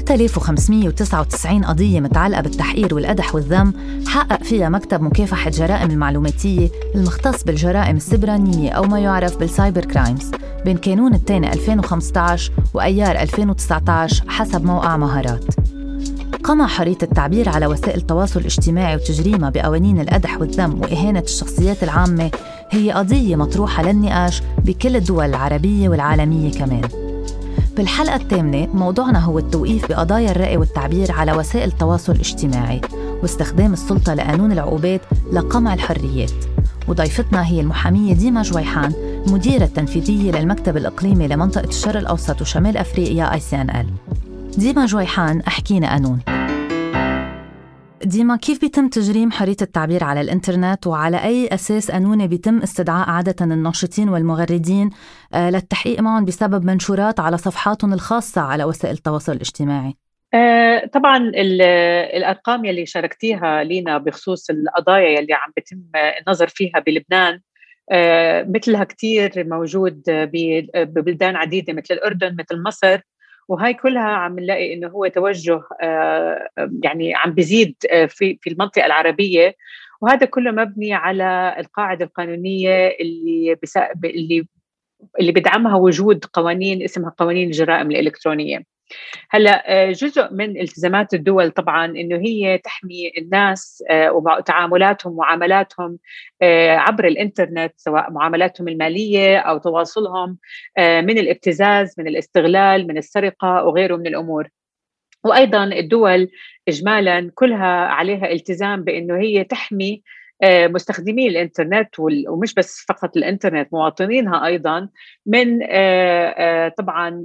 3599 قضية متعلقة بالتحقير والقدح والذم. حقق فيها مكتب مكافحة جرائم المعلوماتية المختص بالجرائم السبرانية أو ما يعرف بال cyber crimes. بين كانون الثاني 2015 وأيار 2019 حسب موقع مهارات. قمع حرية التعبير على وسائل التواصل الاجتماعي وتجريمها بقوانين القدح والذم وإهانة الشخصيات العامة. هي قضية مطروحة للنقاش بكل الدول العربية والعالمية كمان. بالحلقة الثامنة موضوعنا هو التوقيف بقضايا الرأي والتعبير على وسائل التواصل الاجتماعي واستخدام السلطة لقانون العقوبات لقمع الحريات. وضيفتنا هي المحامية ديما جويحان مديرة التنفيذية للمكتب الإقليمي لمنطقة الشرق الأوسط وشمال أفريقيا إل. ديما جويحان أحكينا قانون ديما كيف بيتم تجريم حرية التعبير على الإنترنت وعلى أي أساس قانوني بيتم استدعاء عادة الناشطين والمغردين آه، للتحقيق معهم بسبب منشورات على صفحاتهم الخاصة على وسائل التواصل الاجتماعي؟ آه، طبعا الأرقام يلي شاركتيها لينا بخصوص القضايا يلي عم بيتم النظر فيها بلبنان آه، مثلها كثير موجود ببلدان عديدة مثل الأردن مثل مصر وهي كلها عم نلاقي إنه هو توجه آه، يعني عم بيزيد آه، في في المنطقة العربية. وهذا كله مبني على القاعدة القانونية اللي اللي اللي بدعمها وجود قوانين اسمها قوانين الجرائم الإلكترونية. هلا آه، جزء من التزامات الدول طبعا إنه هي تحمي الناس آه، وتعاملاتهم ومعاملاتهم آه، عبر الإنترنت سواء معاملاتهم المالية أو تواصلهم من الابتزاز من الاستغلال من السرقة وغيره من الأمور. وأيضا الدول اجمالا كلها عليها التزام بإنه هي تحمي مستخدمي الإنترنت ومش بس فقط الإنترنت مواطنينها أيضا من آه، آه، طبعا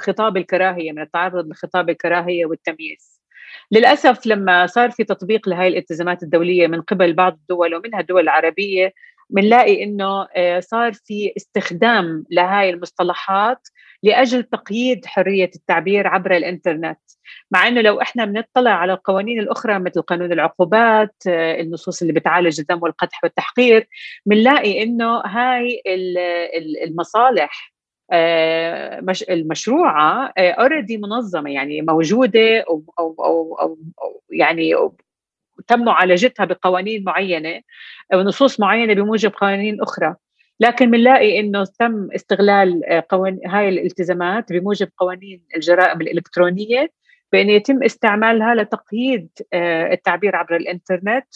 خطاب الكراهية من التعرض لخطاب الكراهية والتمييز. للأسف لما صار في تطبيق لهي الالتزامات الدولية من قبل بعض الدول ومنها الدول العربية بنلاقي إنه صار في استخدام لهي المصطلحات لأجل تقييد حرية التعبير عبر الإنترنت. مع إنه لو إحنا بنطلع على القوانين الأخرى مثل قانون العقوبات آه، النصوص اللي بتعالج الذم والقدح والتحقير بنلاقي إنه هاي المصالح آه، المشروعة اوريدي آه، منظمة يعني موجودة أو أو أو, أو يعني تم معالجتها بقوانين معينة ونصوص معينة بموجب قوانين أخرى. لكن بنلاقي إنه تم استغلال قوانين هاي الالتزامات بموجب قوانين الجرائم الإلكترونية بأن يتم استعمالها لتقييد آه، التعبير عبر الإنترنت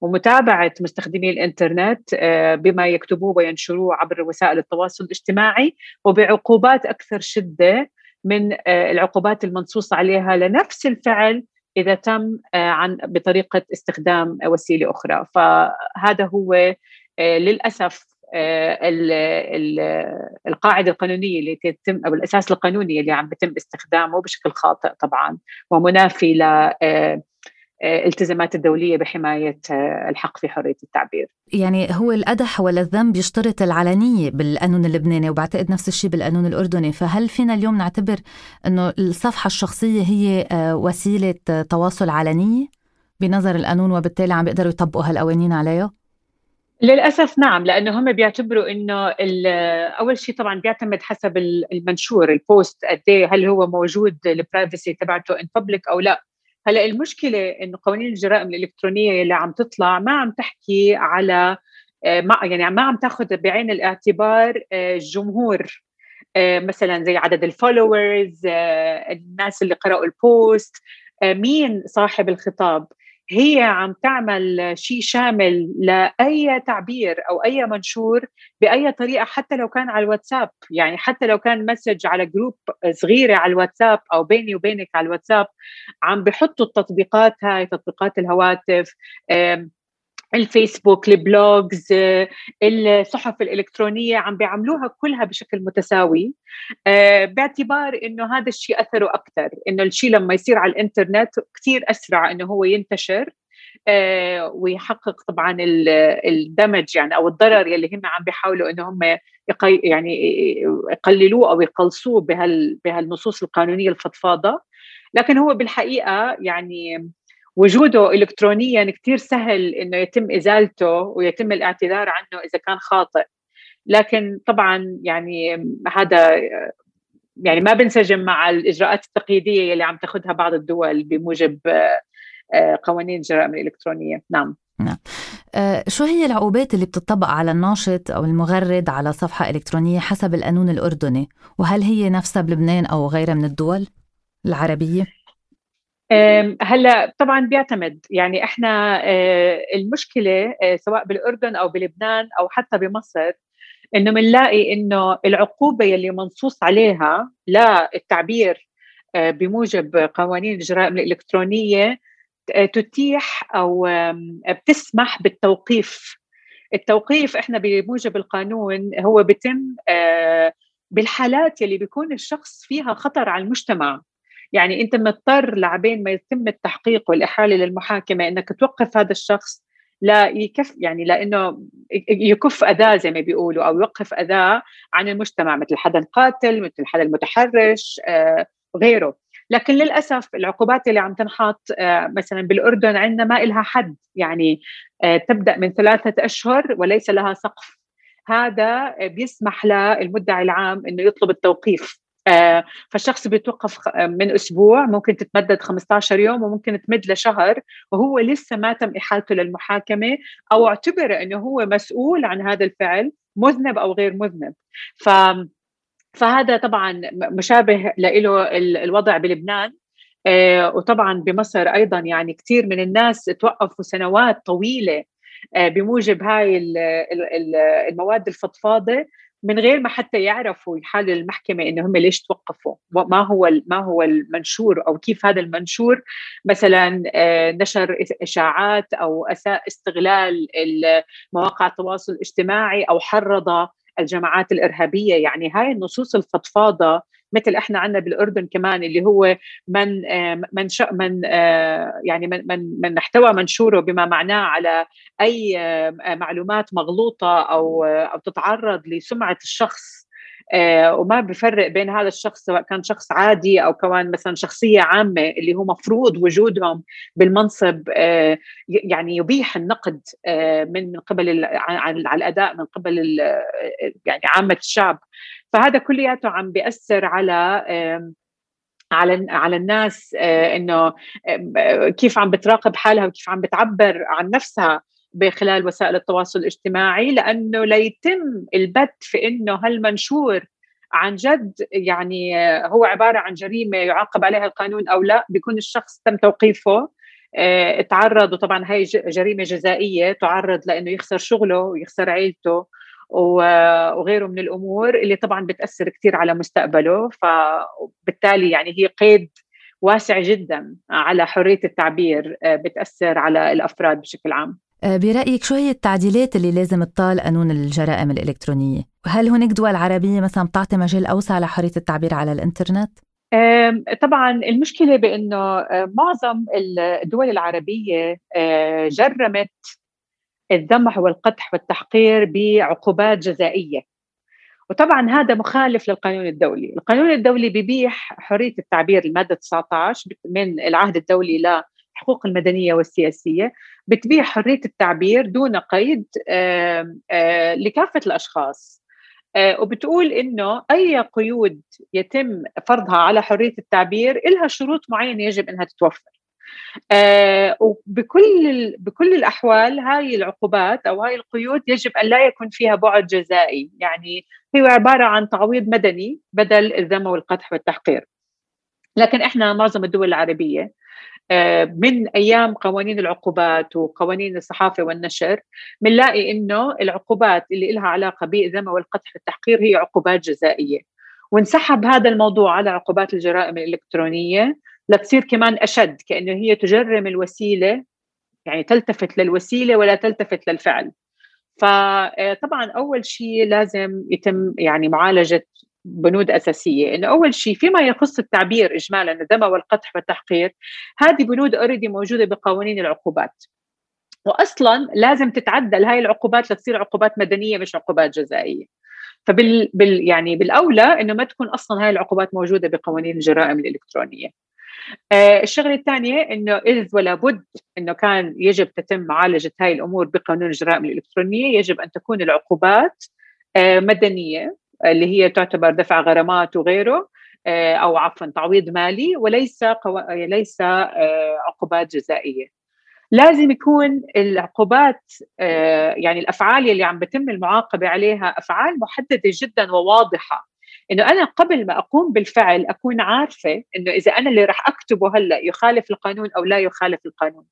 ومتابعة مستخدمي الإنترنت آه، بما يكتبوه وينشروه عبر وسائل التواصل الاجتماعي وبعقوبات أكثر شدة من آه، العقوبات المنصوص عليها لنفس الفعل إذا تم عن بطريقة استخدام وسيلة أخرى. فهذا هو للأسف آه، القاعدة القانونية اللي تتم أو الأساس القانوني اللي عم بيتم استخدامه بشكل خاطئ طبعا ومنافي ل آه، آه، التزامات الدولية بحماية الحق في حرية التعبير. يعني هو القدح ولا الذنب يشترط العلنية بالقانون اللبناني وبعتقد نفس الشيء بالقانون الأردني، فهل فينا اليوم نعتبر إنه الصفحة الشخصية هي وسيلة تواصل علنية بنظر القانون وبالتالي عم بيقدروا يطبقوا هالقوانين عليها؟ للأسف نعم لأنه هم بيعتبروا إنه أول شيء طبعا بيعتمد حسب المنشور ال post قد إيه، هل هو موجود ال privacy تبعته in public أو لا. هلأ المشكلة إنه قوانين الجرائم الإلكترونية اللي عم تطلع ما عم تحكي على آه، ما يعني ما عم تأخذ بعين الاعتبار آه، الجمهور آه، مثلا زي عدد ال followers الناس اللي قرأوا ال post مين صاحب الخطاب. هي عم تعمل شيء شامل لأي تعبير أو أي منشور بأي طريقة حتى لو كان على الواتساب. يعني حتى لو كان message على group صغيرة على الواتساب أو بيني وبينك على الواتساب عم بحطوا التطبيقات هاي تطبيقات الهواتف الفيسبوك ال blogs الصحف الإلكترونية عم بيعملوها كلها بشكل متساوي. آه، باعتبار إنه هذا الشيء أثره أكثر إنه الشيء لما يصير على الإنترنت كثير أسرع إنه هو ينتشر آه، ويحقق طبعا الدمج يعني أو الضرر يلي هم عم بيحاولوا إنه هم يعني يقللوه أو يقلصوه بهال بهالنصوص القانونية الفضفاضة. لكن هو بالحقيقة يعني وجوده الكترونيا كثير سهل إنه يتم إزالته ويتم الاعتذار عنه إذا كان خاطئ. لكن طبعا يعني هذا يعني ما بنسجم مع الإجراءات التقييديه اللي عم تاخذها بعض الدول بموجب آه، قوانين الجرائم الإلكترونية. نعم. نعم. أه شو هي العقوبات اللي بتطبق على الناشط أو المغرد على صفحة إلكترونية حسب القانون الأردني؟ وهل هي نفسها بلبنان أو غيرها من الدول العربية؟ هلا طبعا بيعتمد. يعني إحنا أه، المشكلة أه، سواء بالأردن أو بلبنان أو حتى بمصر إنه بنلاقي إنه العقوبة يلي منصوص عليها للتعبير أه، بموجب قوانين الجرائم الالكترونيه تتيح أو بتسمح بالتوقيف. التوقيف إحنا بموجب القانون هو بيتم بالحالات يلي بيكون الشخص فيها خطر على المجتمع. يعني أنت مضطر لعبين ما يتم التحقيق والإحالة للمحاكمة إنك توقف هذا الشخص لا يكف يعني لأنه يكف أذاه زي ما بيقولوا أو يوقف أذاه عن المجتمع مثل حدا قاتل مثل حدا متحرش آه غيره. لكن للأسف العقوبات اللي عم تنحط آه مثلا بالأردن عندنا ما لها حد يعني آه تبدأ من ثلاثة أشهر وليس لها سقف. هذا بيسمح للمدعي العام إنه يطلب التوقيف. فالشخص بيتوقف من أسبوع ممكن تتمدد 15 يوم وممكن تمد لشهر وهو لسه ما تم إحالته للمحاكمة أو اعتبر إنه هو مسؤول عن هذا الفعل مذنب أو غير مذنب. ف فهذا طبعا مشابه له الوضع بلبنان. آه، وطبعا بمصر أيضا يعني كثير من الناس توقفوا سنوات طويلة آه، بموجب هاي المواد الفضفاضة. من غير ما حتى يعرفوا يحالوا المحكمة إنه هم ليش توقفوا ما هو ما هو المنشور أو كيف هذا المنشور مثلا آه، نشر إشاعات أو اساء استغلال مواقع التواصل الاجتماعي أو حرض الجماعات الإرهابية. يعني هاي النصوص الفضفاضة مثل إحنا عندنا بالأردن كمان اللي هو من آه، من من آه، يعني من من من احتوى منشوره بما معناه على أي آه، معلومات مغلوطة أو أو تتعرض لسمعة الشخص. وما بفرق بين هذا الشخص سواء كان شخص عادي أو كمان مثلا شخصية عامة اللي هو مفروض وجودهم بالمنصب يعني يبيح النقد من من قبل على الأداء من قبل يعني عامة الشعب. فهذا كلياته عم بيأثر على على على الناس آه، إنه كيف عم بتراقب حالها وكيف عم بتعبر عن نفسها. بخلال وسائل التواصل الاجتماعي لأنه ليتم البت في إنه هالمنشور عن جد يعني هو عبارة عن جريمة يعاقب عليها القانون أو لا بيكون الشخص تم توقيفه. آه، تعرض وطبعا هي جريمة جزائية تعرض لإنه يخسر شغله ويخسر عيلته وغيره من الأمور اللي طبعا بتأثر كثير على مستقبله. فبالتالي يعني هي قيد واسع جدا على حرية التعبير آه، بتأثر على الأفراد بشكل عام. برأيك شو هي التعديلات اللي لازم تطال قانون الجرائم الإلكترونية؟ هل هناك دول عربية مثلا بتعطي مجال أوسع لحرية التعبير على الإنترنت؟ طبعا المشكلة بأنه آه، معظم الدول العربية جرمت الذمح والقدح والتحقير بعقوبات جزائية وطبعا هذا مخالف للقانون الدولي القانون الدولي بيبيح حرية التعبير المادة 19 من العهد الدولي للحقوق المدنية والسياسية بتبيح حرية التعبير دون قيد لكافة الأشخاص. وبتقول إنه أي قيود يتم فرضها على حرية التعبير لها شروط معينة يجب إنها تتوفر. وبكل بكل الأحوال هاي العقوبات أو هاي القيود يجب أن لا يكون فيها بعد جزائي. يعني هي عبارة عن تعويض مدني بدل الذم والقدح والتحقير. لكن إحنا معظم الدول العربية من أيام قوانين العقوبات وقوانين الصحافة والنشر بنلاقي إنه العقوبات اللي لها علاقة بالذم والقدح والتحقير هي عقوبات جزائية. وانسحب هذا الموضوع على عقوبات الجرائم الإلكترونية لتصير كمان أشد كأنه هي تجرم الوسيلة يعني تلتفت للوسيلة ولا تلتفت للفعل. فطبعا أول شيء لازم يتم يعني معالجة بنود أساسية. إنه أول شيء فيما يخص التعبير اجمالا الدم والقطع والتحقير هذه بنود اوريدي موجودة بقوانين العقوبات. واصلا لازم تتعدل هاي العقوبات لتصير عقوبات مدنية مش عقوبات جزائية. فبال بال يعني بالأولى إنه ما تكون أصلا هاي العقوبات موجودة بقوانين الجرائم الإلكترونية. آه الشغلة الثانية إنه إذ ولا بد إنه كان يجب تتم معالجة هاي الأمور بقانون الجرائم الإلكترونية يجب أن تكون العقوبات آه مدنية. اللي هي تعتبر دفع غرامات وغيره أو عفوا تعويض مالي وليس قو... ليس عقوبات جزائية. لازم يكون العقوبات يعني الأفعال اللي عم بتم المعاقبة عليها أفعال محددة جدا وواضحة. إنه أنا قبل ما أقوم بالفعل أكون عارفة إنه إذا أنا اللي راح أكتبه هلأ يخالف القانون أو لا يخالف القانون.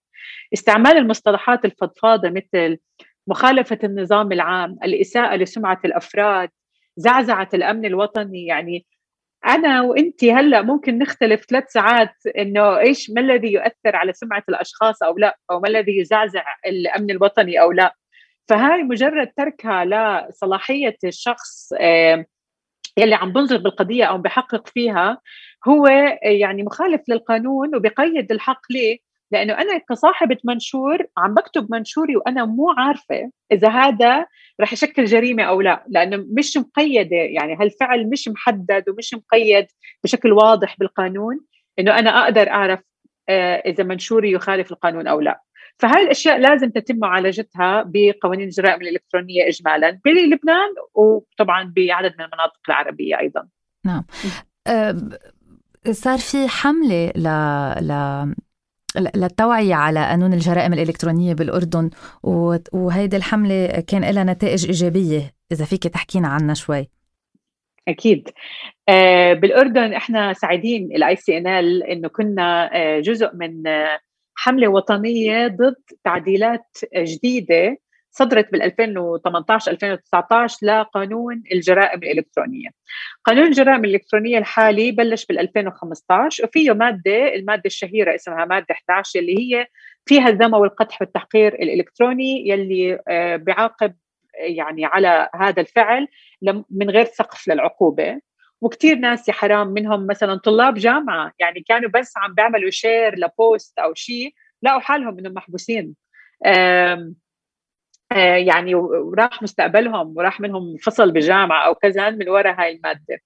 استعمال المصطلحات الفضفاضة مثل مخالفة النظام العام الإساءة لسمعة الأفراد زعزعة الأمن الوطني يعني أنا وانت هلأ ممكن نختلف ثلاث ساعات إنه إيش ما الذي يؤثر على سمعة الأشخاص أو لا أو ما الذي يزعزع الأمن الوطني أو لا فهاي مجرد تركها لصلاحية الشخص يلي عم بنظر بالقضية أو بحقق فيها هو يعني مخالف للقانون وبقيد الحق ليه؟ لأنه أنا كصاحبة منشور عم بكتب منشوري وأنا مو عارفة إذا هذا رح يشكل جريمة أو لا لأنه مش مقيدة. يعني هالفعل مش محدد ومش مقيد بشكل واضح بالقانون إنه أنا أقدر أعرف آه، إذا منشوري يخالف القانون أو لا. فهاي الاشياء لازم تتم معالجتها بقوانين الجرائم الإلكترونية اجمالا بلبنان وطبعا بعدد من المناطق العربية أيضا. نعم. صار في حملة ل ل للتوعية على قانون الجرائم الإلكترونية بالأردن وهيدي الحملة كان لها نتائج إيجابية إذا فيك تحكينا عنها شوي. أكيد. آه بالأردن إحنا سعيدين ال ICNL إنه كنا آه جزء من آه حملة وطنية ضد تعديلات جديدة صدرت بال 2018 2019 لقانون الجرائم الإلكترونية. قانون الجرائم الإلكترونية الحالي بلش بال 2015 وفيه مادة المادة الشهيرة اسمها مادة 11 اللي هي فيها الذم والقدح والتحقير الإلكتروني يلي آه، بيعاقب يعني على هذا الفعل من غير سقف للعقوبة وكثير ناس يا حرام منهم مثلا طلاب جامعة يعني كانوا بس عم بيعملوا شير لبوست أو شيء لقوا حالهم إنهم محبوسين يعني وراح مستقبلهم وراح منهم فصل بالجامعة أو كذا من وراء هاي المادة.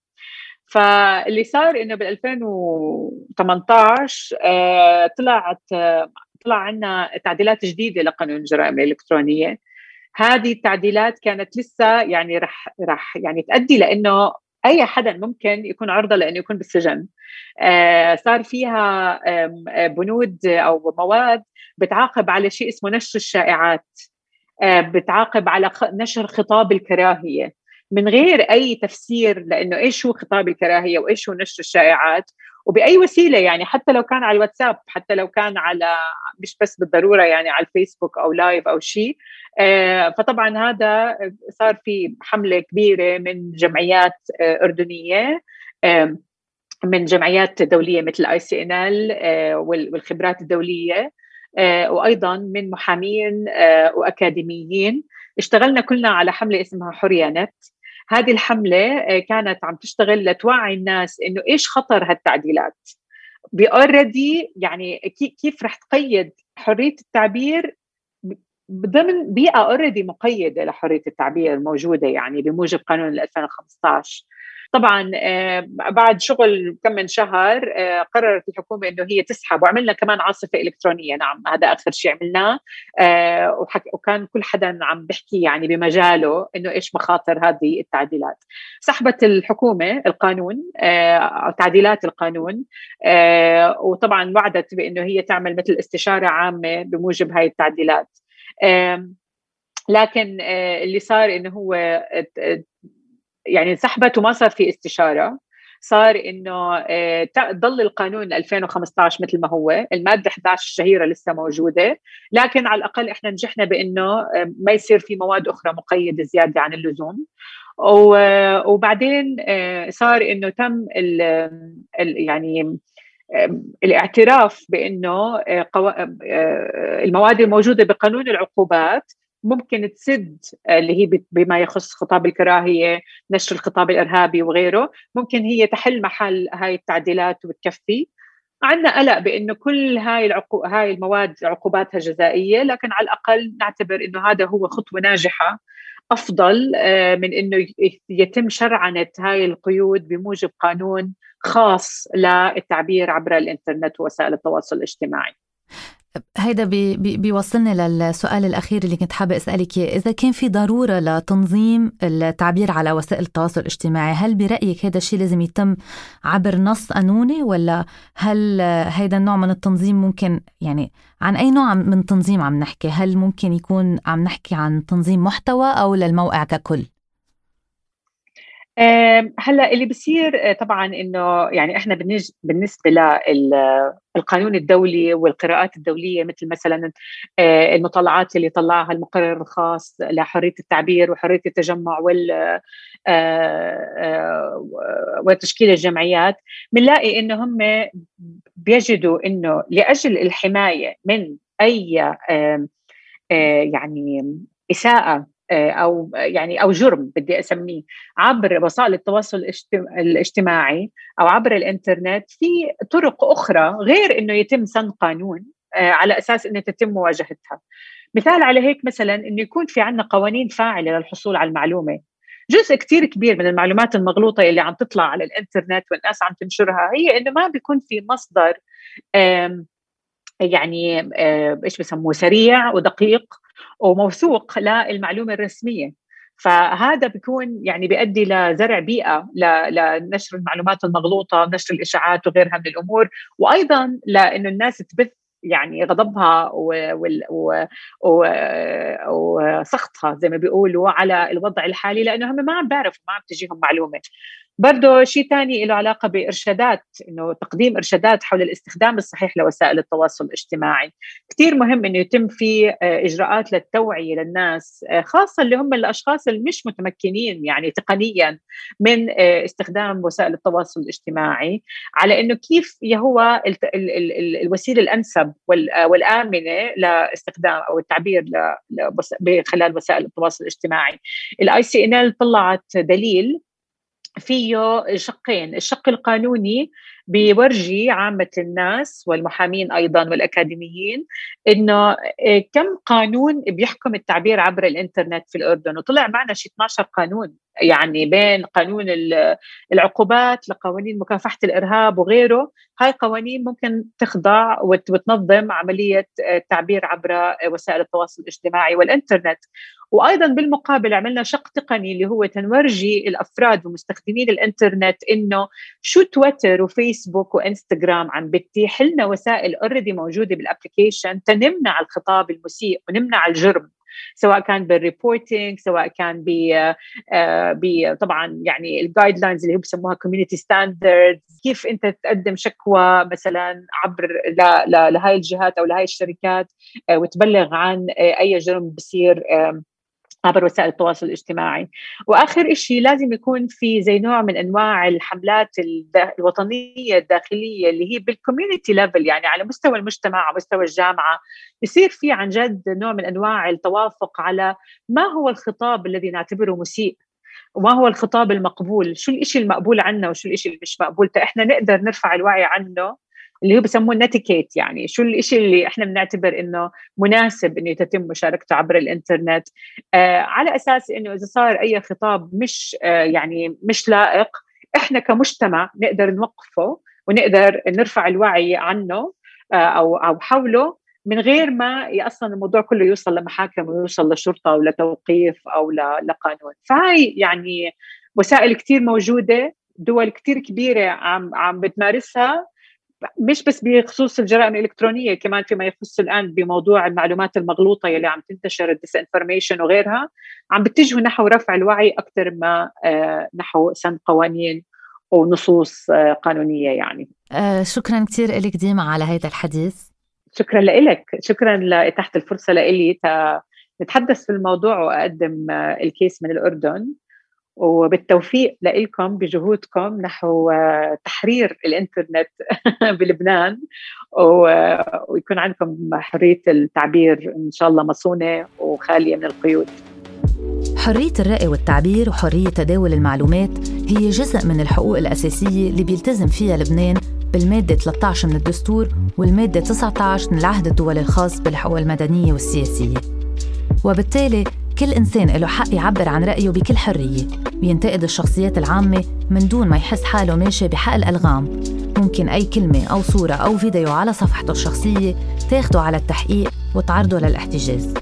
فاللي صار إنه بال 2018 آه، طلعت طلع عنا تعديلات جديدة لقانون الجرائم الالكترونيه هذه التعديلات كانت لسه يعني رح رح يعني تؤدي لإنه أي حدا ممكن يكون عرضة لإنه يكون بالسجن. آه صار فيها آه بنود أو مواد بتعاقب على شيء اسمه نشر الشائعات. آه بتعاقب على نشر خطاب الكراهية. من غير أي تفسير لأنه إيش هو خطاب الكراهية وإيش هو نشر الشائعات. وبأي وسيلة يعني حتى لو كان على الواتساب حتى لو كان على مش بس بالضرورة يعني على الفيسبوك أو live أو شيء آه، فطبعا هذا صار في حملة كبيرة من جمعيات آه، أردنية من جمعيات دولية مثل ICNL والخبرات الدولية. آه، وأيضا من محامين وأكاديميين. اشتغلنا كلنا على حملة اسمها حريه نت هذه الحملة كانت عم تشتغل لتوعي الناس إنه إيش خطر هالتعديلات. already يعني كيف رح تقيد حرية التعبير؟ ضمن بيئة already مقيدة لحرية التعبير موجودة يعني بموجب قانون 2015 طبعا آه، بعد شغل كم من شهر آه، قررت الحكومة إنه هي تسحب وعملنا كمان عاصفة إلكترونية. نعم هذا آخر شيء عملناه. آه، وكان كل حدا عم بيحكي يعني بمجاله إنه إيش مخاطر هذه التعديلات. سحبت الحكومة القانون تعديلات القانون وطبعا وعدت بإنه هي تعمل مثل استشارة عامة بموجب هاي التعديلات. لكن اللي صار إنه هو يعني انسحبت وما صار في استشارة صار إنه آه، ضل القانون 2015 مثل ما هو المادة 11 الشهيرة لسه موجودة لكن على الأقل إحنا نجحنا بإنه آه، ما يصير في مواد أخرى مقيدة زيادة عن اللزوم. وبعدين آه، صار إنه تم ال يعني الاعتراف بإنه المواد الموجودة بقانون العقوبات ممكن تسد آه، اللي هي بما يخص خطاب الكراهية، نشر الخطاب الإرهابي وغيره، ممكن هي تحل محل هاي التعديلات وتكفي. عندنا قلق بإنه كل هاي العقو... هاي المواد عقوباتها جزائية، لكن على الأقل نعتبر إنه هذا هو خطوة ناجحة أفضل آه، من إنه يتم شرعنة هاي القيود بموجب قانون خاص للتعبير عبر الإنترنت ووسائل التواصل الاجتماعي. هيدا بي بي بيوصلني للسؤال الأخير اللي كنت حابة أسألك إذا كان في ضرورة لتنظيم التعبير على وسائل التواصل الاجتماعي هل برأيك هذا الشيء لازم يتم عبر نص قانوني؟ ولا هل هيدا النوع من التنظيم ممكن يعني عن أي نوع من تنظيم عم نحكي؟ هل ممكن يكون عم نحكي عن تنظيم محتوى أو للموقع ككل؟ هلأ اللي بصير آه، طبعا إنه يعني إحنا بالنسبة للقانون الدولي والقراءات الدولية مثل مثلا آه، المطالعات اللي طلعها المقرر الخاص لحرية التعبير وحرية التجمع وال آه، وتشكيل الجمعيات بنلاقي إنه هم بيجدوا إنه لأجل الحماية من أي يعني إساءة أو يعني أو جرم بدي أسميه عبر وسائل التواصل الاجتماعي أو عبر الإنترنت في طرق أخرى غير إنه يتم سن قانون آه، على أساس إنه تتم مواجهتها. مثال على هيك مثلا إنه يكون في عندنا قوانين فاعلة للحصول على المعلومة. جزء كتير كبير من المعلومات المغلوطة اللي عم تطلع على الإنترنت والناس عم تنشرها هي إنه ما بيكون في مصدر يعني آه، إيش بسموه سريع ودقيق وموثوق للمعلومة الرسمية. فهذا بيكون يعني بيؤدي لزرع بيئة لنشر المعلومات المغلوطة نشر الإشاعات وغيرها من الأمور. وأيضا لأنه الناس تبث يعني غضبها وسخطها زي ما بيقولوا على الوضع الحالي لأنه هم ما عم بيعرفوا ما عم تجيهم معلومة. برضه شيء ثاني له علاقة بإرشادات انه تقديم إرشادات حول الاستخدام الصحيح لوسائل التواصل الاجتماعي. كثير مهم إنه يتم في آه، إجراءات للتوعية للناس آه، خاصة اللي هم الأشخاص اللي مش متمكنين يعني تقنيا من آه، استخدام وسائل التواصل الاجتماعي على إنه كيف هو الوسيلة الأنسب والآمنة لاستخدام أو التعبير خلال وسائل التواصل الاجتماعي. ال ICNL طلعت دليل فيه شقين الشق القانوني بيورجي عامة الناس والمحامين أيضا والأكاديميين إنه آه، كم قانون بيحكم التعبير عبر الإنترنت في الأردن؟ وطلع معنا شي 12 قانون. يعني بين قانون العقوبات لقوانين مكافحة الإرهاب وغيره هاي قوانين ممكن تخضع وتنظم عملية التعبير عبر وسائل التواصل الاجتماعي والإنترنت. وأيضا بالمقابل عملنا شق تقني اللي هو تنورجي الأفراد ومستخدمين الإنترنت إنه شو تويتر وفيسبوك وإنستغرام عم بتتيح لنا وسائل already موجودة بال application تنمنع الخطاب المسيء ونمنع الجرم. سواء كان بال reporting سواء كان ب آه، طبعا يعني ال guidelines اللي هو بسموها community standards كيف أنت تقدم شكوى مثلا عبر لهي الجهات أو لهي الشركات آه، وتبلغ عن آه، أي جرم بصير عبر وسائل التواصل الاجتماعي. وآخر شيء لازم يكون في زي نوع من أنواع الحملات الوطنية الداخلية اللي هي بال community level يعني على مستوى المجتمع على مستوى الجامعة. يصير في عن جد نوع من أنواع التوافق على ما هو الخطاب الذي نعتبره مسيء. وما هو الخطاب المقبول؟ شو الإشي المقبول عنا وشو الإشي اللي مش مقبول؟ إحنا نقدر نرفع الوعي عنه اللي هو بسموه نتيكيت يعني شو الشيء اللي إحنا بنعتبر إنه مناسب إنه تتم مشاركته عبر الإنترنت. آه على أساس إنه إذا صار أي خطاب مش آه يعني مش لائق إحنا كمجتمع نقدر نوقفه ونقدر نرفع الوعي عنه آه أو أو حوله من غير ما أصلا الموضوع كله يوصل لمحاكم ويوصل لشرطة أو لتوقيف أو لقانون. فهاي يعني وسائل كثير موجودة دول كثير كبيرة عم عم بتمارسها مش بس بخصوص الجرائم الإلكترونية كمان فيما يخص الآن بموضوع المعلومات المغلوطة يلي عم تنتشر ال disinformation وغيرها عم بتجهوا نحو رفع الوعي أكثر ما آه، نحو سن قوانين ونصوص آه، قانونية يعني. آه شكرا كثير لك ديما على هذا الحديث. شكرا لك شكرا لاتاحه الفرصة لي نتحدث في الموضوع وأقدم الكيس من الأردن. وبالتوفيق لكم بجهودكم نحو تحرير الإنترنت بلبنان ويكون عندكم حرية التعبير إن شاء الله مصونة وخالية من القيود. حرية الرأي والتعبير وحرية تداول المعلومات هي جزء من الحقوق الأساسية اللي بيلتزم فيها لبنان بالمادة 13 من الدستور والمادة 19 من العهد الدولي الخاص بالحقوق المدنية والسياسية وبالتالي كل إنسان له حق يعبر عن رأيه بكل حرية. وينتقد الشخصيات العامة من دون ما يحس حاله ماشي بحق الألغام. ممكن أي كلمة أو صورة أو فيديو على صفحته الشخصية تاخدوا على التحقيق وتعرضوا للاحتجاز.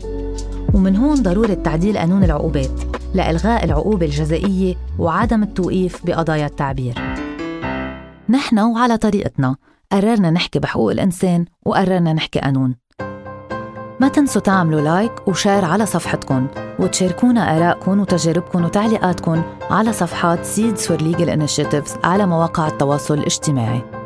ومن هون ضرورة تعديل قانون العقوبات لإلغاء العقوبة الجزائية وعدم التوقيف بقضايا التعبير. نحن وعلى طريقتنا قررنا نحكي بحقوق الإنسان وقررنا نحكي قانون. ما تنسوا تعملوا like و share على صفحتكم وتشاركونا آرائكم وتجاربكم وتعليقاتكم على صفحات Seeds for Legal Initiatives على مواقع التواصل الاجتماعي.